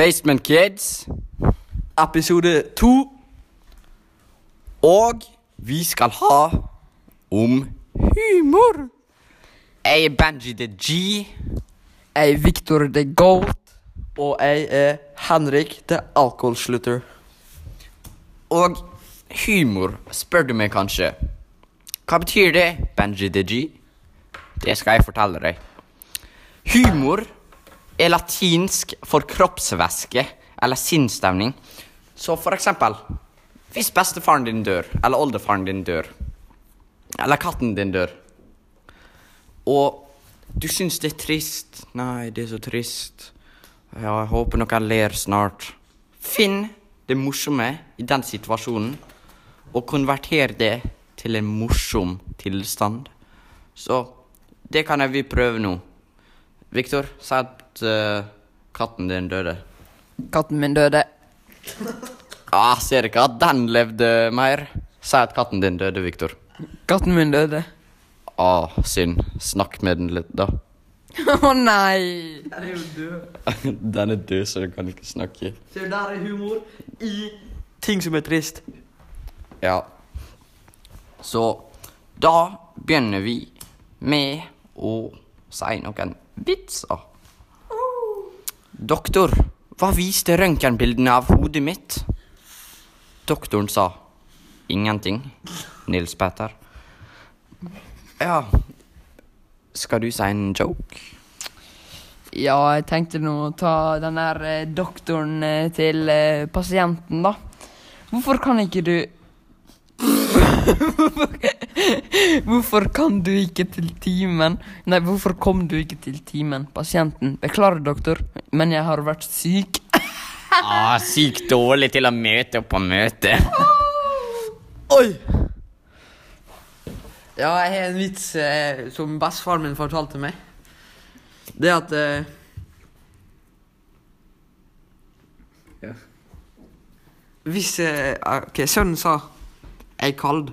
Basement Kids. Episode to. Og vi skal ha om humor. Jeg er Benji the G. Jeg er Victor the Goat. Og jeg er Henrik the Alkoholslutter. Og humor, spør du meg kanskje. Hva betyr det, Benji the G? Det skal jeg fortelle deg. Humor er latinsk for kroppsvæske eller sinnsstemning. Så for eksempel hvis bestefaren din dør, eller oldefaren din dør, eller katten din dør, og du syns det er trist Nei, det er så trist. Ja, jeg håper noen ler snart. Finn det morsomme i den situasjonen, og konverter det til en morsom tilstand. Så det kan jeg vi prøve nå. Viktor, si at uh, katten din døde. Katten min døde. Ah, ser ikke at den levde mer. Si at katten din døde, Viktor. Katten min døde. Ah, synd. Snakk med den litt, da. Å nei! Den er jo død. den er død, så du kan ikke snakke. Se, der er humor i ting som er trist. Ja. Så da begynner vi med å si noen vitser. Doktor, hva viste røntgenbildene av hodet mitt? Doktoren sa ingenting. Nils Petter. Ja Skal du si en joke? Ja, jeg tenkte nå å ta den der eh, doktoren eh, til eh, pasienten, da. Hvorfor kan ikke du Hvorfor kan du ikke til timen? Nei, hvorfor kom du ikke til timen? Pasienten. Beklager, doktor, men jeg har vært syk. Ah, sykt dårlig til å møte opp på møte. Oi! Ja, jeg har en vits eh, som bestefaren min fortalte meg. Det at eh, ja. Hvis eh, Ok, sønnen sa 'jeg er kald',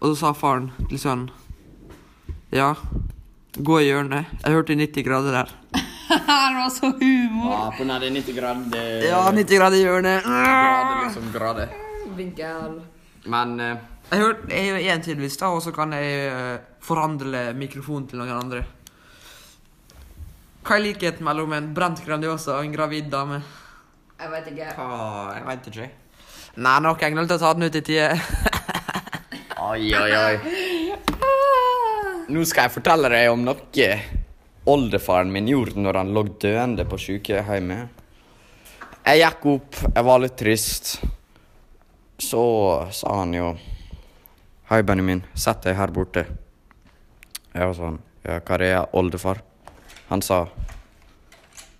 og så sa faren til sønnen 'ja, gå i hjørnet'. Jeg hørte 90 grader der. det var så humor. Ja, på nær det 90 grader Ja, 90 grader i hjørnet. grader, liksom grader. Vinkel. Men uh, Jeg hørte hørt jeg gjør én tydeligvis, da, og så kan jeg uh, forhandle mikrofonen til noen andre. Hva er likheten mellom en brent Grandiosa og en gravid dame? Jeg vet ikke. hva Jeg veit ikke. Nei, nok engler til å ta den ut i tide. Oi, oi, oi. Nå skal jeg fortelle deg om noe oldefaren min gjorde når han lå døende på sykehjemmet. Jeg gikk opp, jeg var litt trist. Så sa han jo Hei, Benjamin, sett deg her borte. Jeg var sånn Ja, hva er det, oldefar? Han sa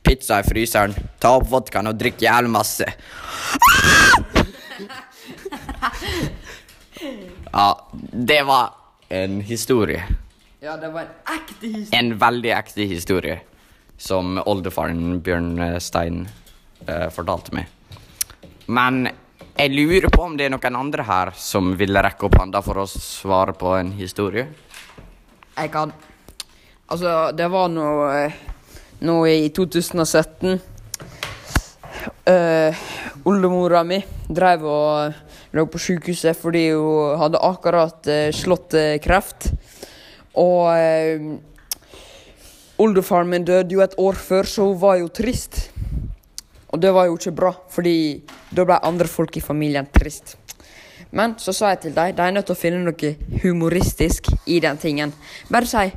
Pizza i fryseren. Ta opp vodkaen og drikk jævlig masse. Ja, det var en historie. Ja, det var en ekte historie. En veldig ekte historie som oldefaren Bjørn eh, Stein eh, fortalte meg. Men jeg lurer på om det er noen andre her som vil rekke opp hånda for å svare på en historie. Jeg kan Altså, det var nå eh, Nå i 2017 uh, Oldemora mi drev og lå på sykehuset fordi hun hadde akkurat eh, slått eh, kreft. Og uh, oldefaren min døde jo et år før, så hun var jo trist. Og det var jo ikke bra, fordi da ble andre folk i familien trist. Men så sa jeg til dem de er nødt til å finne noe humoristisk i den tingen. Bare si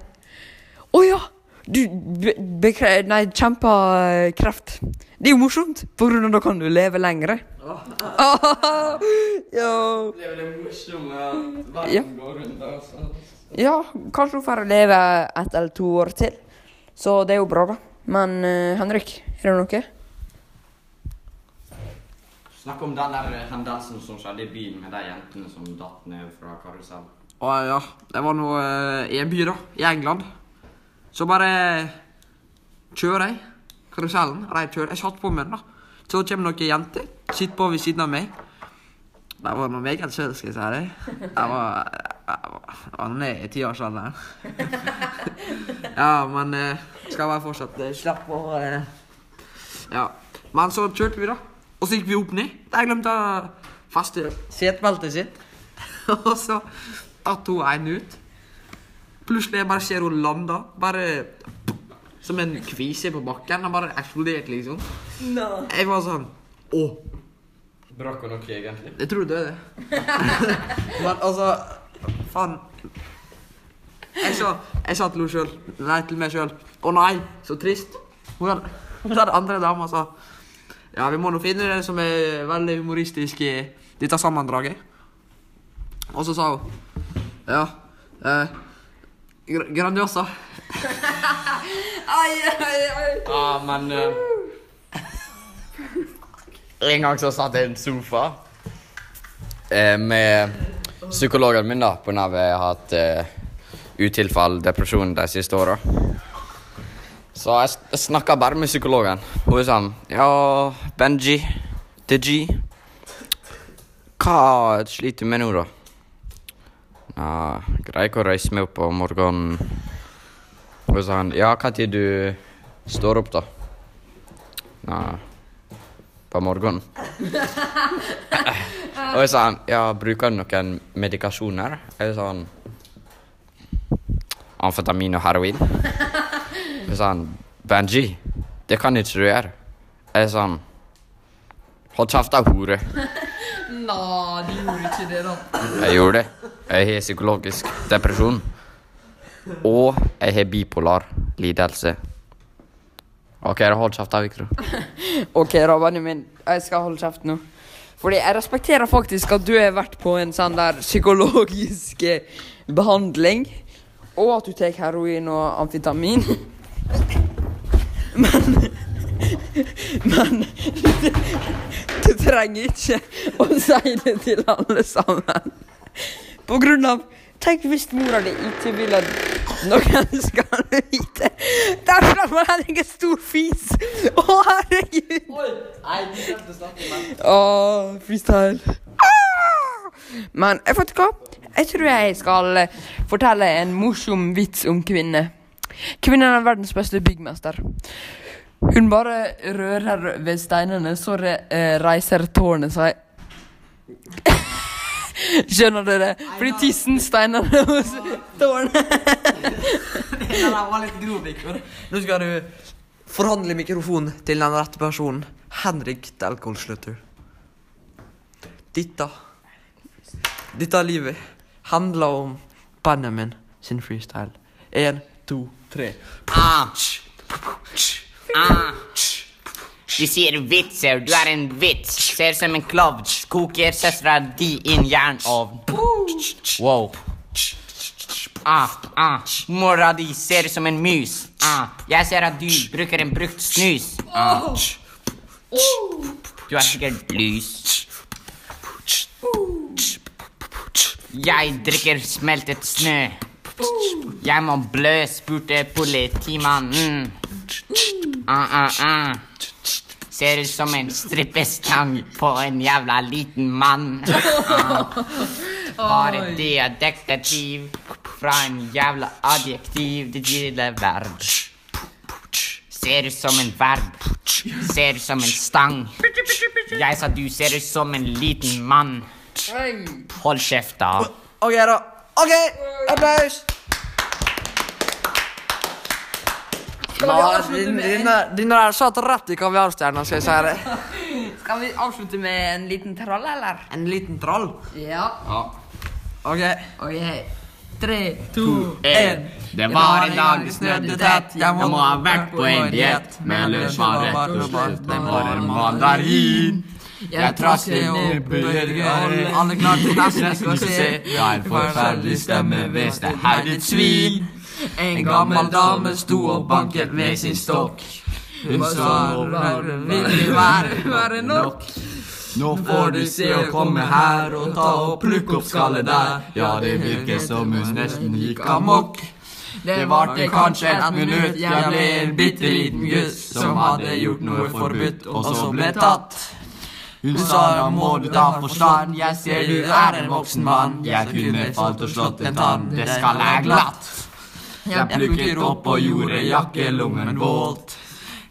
'Å ja, du be, bekre, nei, kjempa eh, kreft'. Det er jo morsomt, for da kan du leve lengre. ja. Det er jo det morsomme at Ja. går rundt. Altså. ja, kanskje hun får leve ett eller to år til. Så det er jo bra, da. Men uh, Henrik, er det noe? Snakk om den der hendelsen som skjedde i byen med de jentene som datt ned fra karusell. Å ja. Det var nå uh, i en by, da. I England. Så bare kjører jeg karusellen. Jeg kjører. Jeg satt på med den, da. Så kommer noen jenter. Sitter på ved siden av meg. Det var noe meget søt, skal jeg si det. Jeg var, jeg var, jeg var ned i tiårsalderen. ja, men eh, skal bare fortsette. Slapp og eh, Ja. Men så kjørte vi, da. Og så gikk vi opp ned. Da glemte jeg å feste setebeltet sitt. og så datt hun en ut. Plutselig bare ser hun landa. Bare som en kvise på bakken. Han bare eksploderte, liksom. Jeg var sånn Å, Brakk hun noe, egentlig? jeg tror du døde. Men altså Faen. Jeg sa, jeg sa til henne sjøl, nei, til meg sjøl Å nei, så trist. Hun hadde, hun hadde andre dama sa Ja, vi må nå finne det som er veldig humoristisk i dette sammendraget. Og så sa hun Ja, eh, Gra- Grandiosa. Ai, ai, ai. Ja, men eh, En gang så satt jeg i en sofa eh, med psykologen min, da, av at jeg har hatt eh, utilfall, depresjon, de siste åra. Så jeg, snakka bare med psykologen. Hun sånn Ja, Benji, DG, hva sliter du med nå, da? Ja, greier ikke å reise meg opp om morgenen. Hun sa han, ja, tid du står opp, da? Nei, på morgenen. Og jeg sa han, ja, bruker du noen medikasjoner? Jeg sa han, amfetamin og heroin. Jeg sa han, Benji, det kan ikke du gjøre. Jeg sa han, hold kjeft da, hore. Nå, du gjorde ikke det, da. Jeg gjorde det. Jeg har psykologisk depresjon. Og jeg har bipolar lidelse. OK, da hold kjeft, da, Victor. Ok, da, Benjamin. Jeg skal holde kjeft nå. Fordi jeg respekterer faktisk at du har vært på en sånn der psykologisk eh, behandling. Og at du tar heroin og amfetamin. Men Men du, du trenger ikke å si det til alle sammen. På grunn av Tenk hvis mora di ikke vil at noen skal vite. Der slapp henning en stor fis! Å, herregud! Åh, freestyle. Ah! Men jeg vet ikke hva. Jeg tror jeg skal eh, fortelle en morsom vits om kvinne. Kvinnen er verdens beste byggmester. Hun bare rører ved steinene, så eh, reiser tårnet seg. Skjønner dere? Fordi tissen steiner hos tårnet. Den var litt grov. Nå skal du forhandle mikrofonen til den rette personen. Henrik Delkolslutter. Dette Dette livet handler om Benjamin sin freestyle. Én, to, tre. Ah. Ah. Du sier vitser, du er en vits. Ser som en klovn. Koker søstera di inn jernovn. Wow. Ah, ah. Mora di ser ut som en mus. Ah. Jeg ser at du bruker en brukt snus. Ah. Du er sikkert lys. Jeg drikker smeltet snø. Jeg må blø, spurte politimannen. Ah, ah, ah. Ser ut som en strippestang på en jævla liten mann. Bare det er detektiv fra en jævla adjektiv, det lille verb. Ser ut som en verb. Ser ut som en stang. Jeg sa du ser ut som en liten mann. Hold kjeft, da. OK, da. OK, applaus! Ja, din- Dine dine der satt rett i kaviarstjerna, skal jeg si det. Skal vi avslutte med en liten trall, eller? En liten troll. Ja. OK. Ok. Tre, to, En. Det var en dag det snødde tett. Jeg må ha vært på en diett. Men lunsj var rett og slett en mandarin. Jeg trasket ned på Alle, alle klarte nesten å se. Jeg har en forferdelig stemme, hvis det er ditt svin. En gammel dame sto og banket med sin stokk. Hun sa vil det være, være nok? Nå får du se å komme her og ta og plukke opp skallet der. Ja, det virker som hun nesten gikk amok. Det varte kanskje et minutt, jeg ble en bitte liten gutt som hadde gjort noe forbudt, og så ble tatt. Hun sa da må du ta forstand, jeg ser du er en voksen mann. Jeg kunne falt og slått en tann, det skal jeg glatt. Jeg plukket opp og gjorde jakkelommen våt.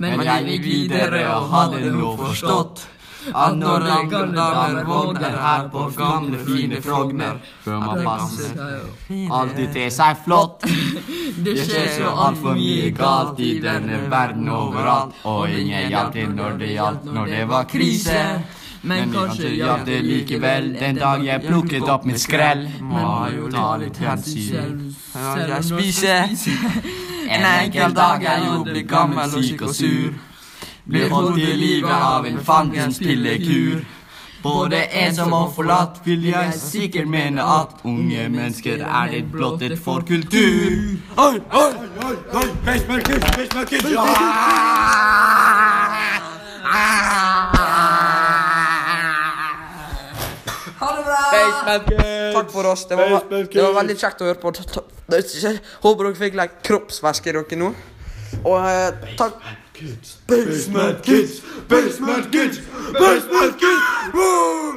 Men jeg gikk videre og hadde nå forstått at når gamle damer våkner her på gamle, fine Frogner, bør man passe alltid til seg flott. Det skjer så altfor mye galt i denne verden overalt, og ingen hjalp til når det gjaldt når det var krise. Men kanskje gjør det likevel den dag jeg plukket opp mitt skrell. Må jo ta litt hensyn jeg spiser. En enkel dag er jo blitt gammel og syk og sur. Blir holdt i live av en fangens pillekur. Både ensom og forlatt vil jeg sikkert mene at unge mennesker er litt blottet for kultur. Oi, oi, oi, oi, Facemarked, facemarked, Takk for oss. Det var, det var veldig kjekt å høre på. Håper dere fikk like, kroppsvæske dere nå. Og uh, takk Basement kids, basement kids, basement kids. Woo!